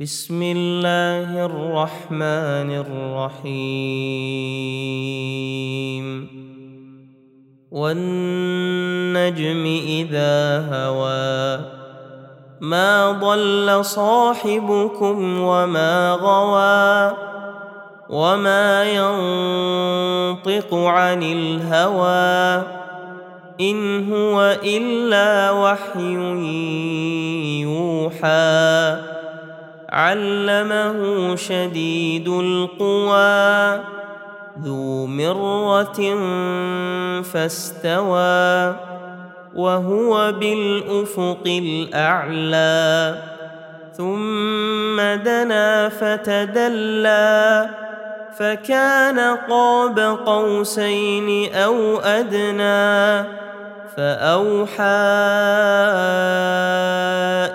بسم الله الرحمن الرحيم. والنجم إذا هوى ما ضل صاحبكم وما غوى وما ينطق عن الهوى إن هو إلا وحي يوحى. علمه شديد القوى ذو مره فاستوى وهو بالافق الاعلى ثم دنا فتدلى فكان قاب قوسين أو ادنى فاوحى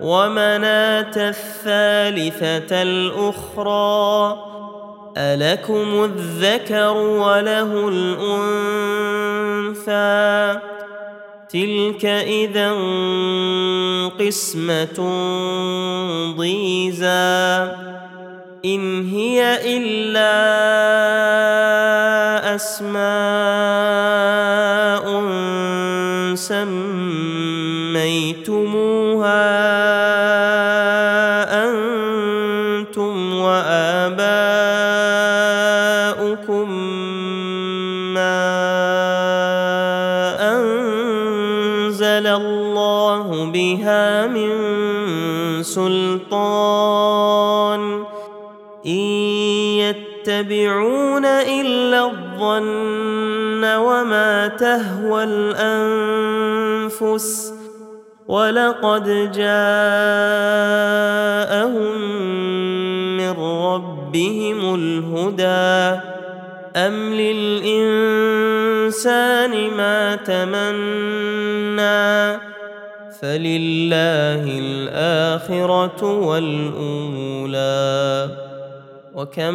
ومناة الثالثة الأخرى ألكم الذكر وله الأنثى؟ تلك إذا قسمة ضيزى. إن هي إلا أسماء. سميتموها أنتم وآباؤكم ما أنزل الله بها من سلطان إن يتبعون إلا الظن وما تهوى الأنفس ولقد جاءهم من ربهم الهدى. أم للإنسان ما تمنى؟ فلله الآخرة والأولى. وكم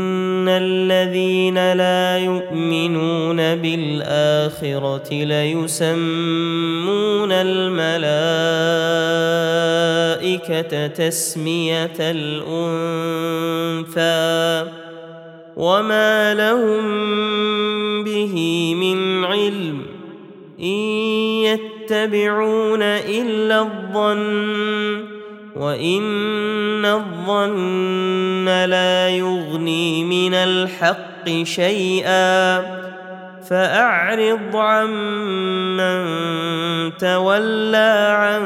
الذين لا يؤمنون بالآخرة ليسمون الملائكة تسمية الأنثى وما لهم به من علم إن يتبعون إلا الظن وان الظن لا يغني من الحق شيئا فاعرض عمن تولى عن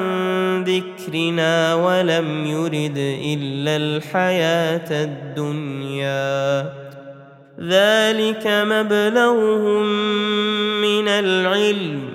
ذكرنا ولم يرد الا الحياة الدنيا ذلك مبلغهم من العلم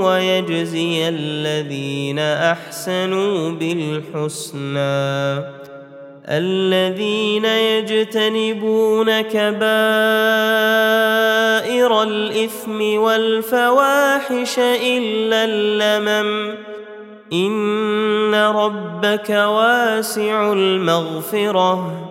ويجزي الذين أحسنوا بالحسنى. الذين يجتنبون كبائر الإثم والفواحش إلا اللمم. إن ربك واسع المغفرة.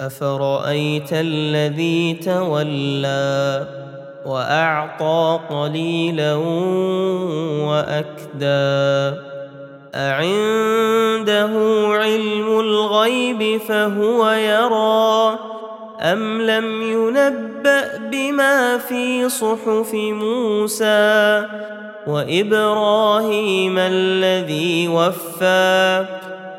افرايت الذي تولى واعطى قليلا واكدى؟ اعنده علم الغيب فهو يرى؟ ام لم ينبا بما في صحف موسى وابراهيم الذي وفى؟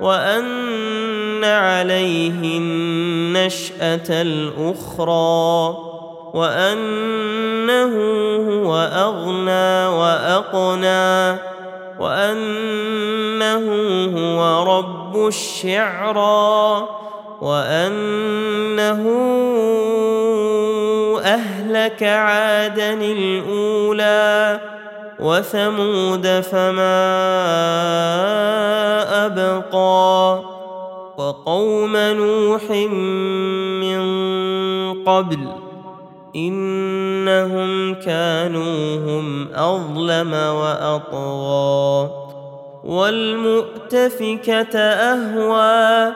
وأن عليه النشأة الأخرى وأنه هو أغنى وأقنى وأنه هو رب الشعرى وأنه أهلك عادا الأولى وثمود فما أبقى وقوم نوح من قبل إنهم كانوا هم أظلم وأطغى والمؤتفكة أهوى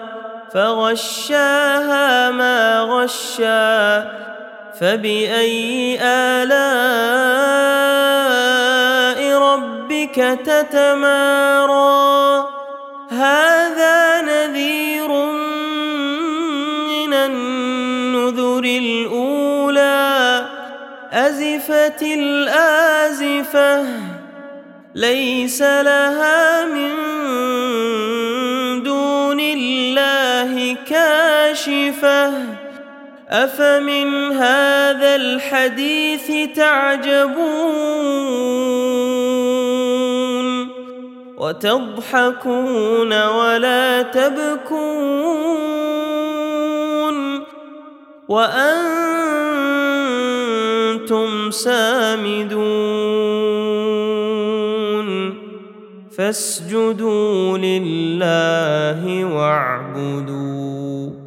فغشاها ما غشى فبأي آلاء ربك تتمارى. هذا نذير من النذر الأولى. أزفت الآزفة ليس لها من دون الله كاشفة. أفمن هذا الحديث تعجبون؟ وتضحكون ولا تبكون وأنتم سامدون فاسجدوا لله واعبدوا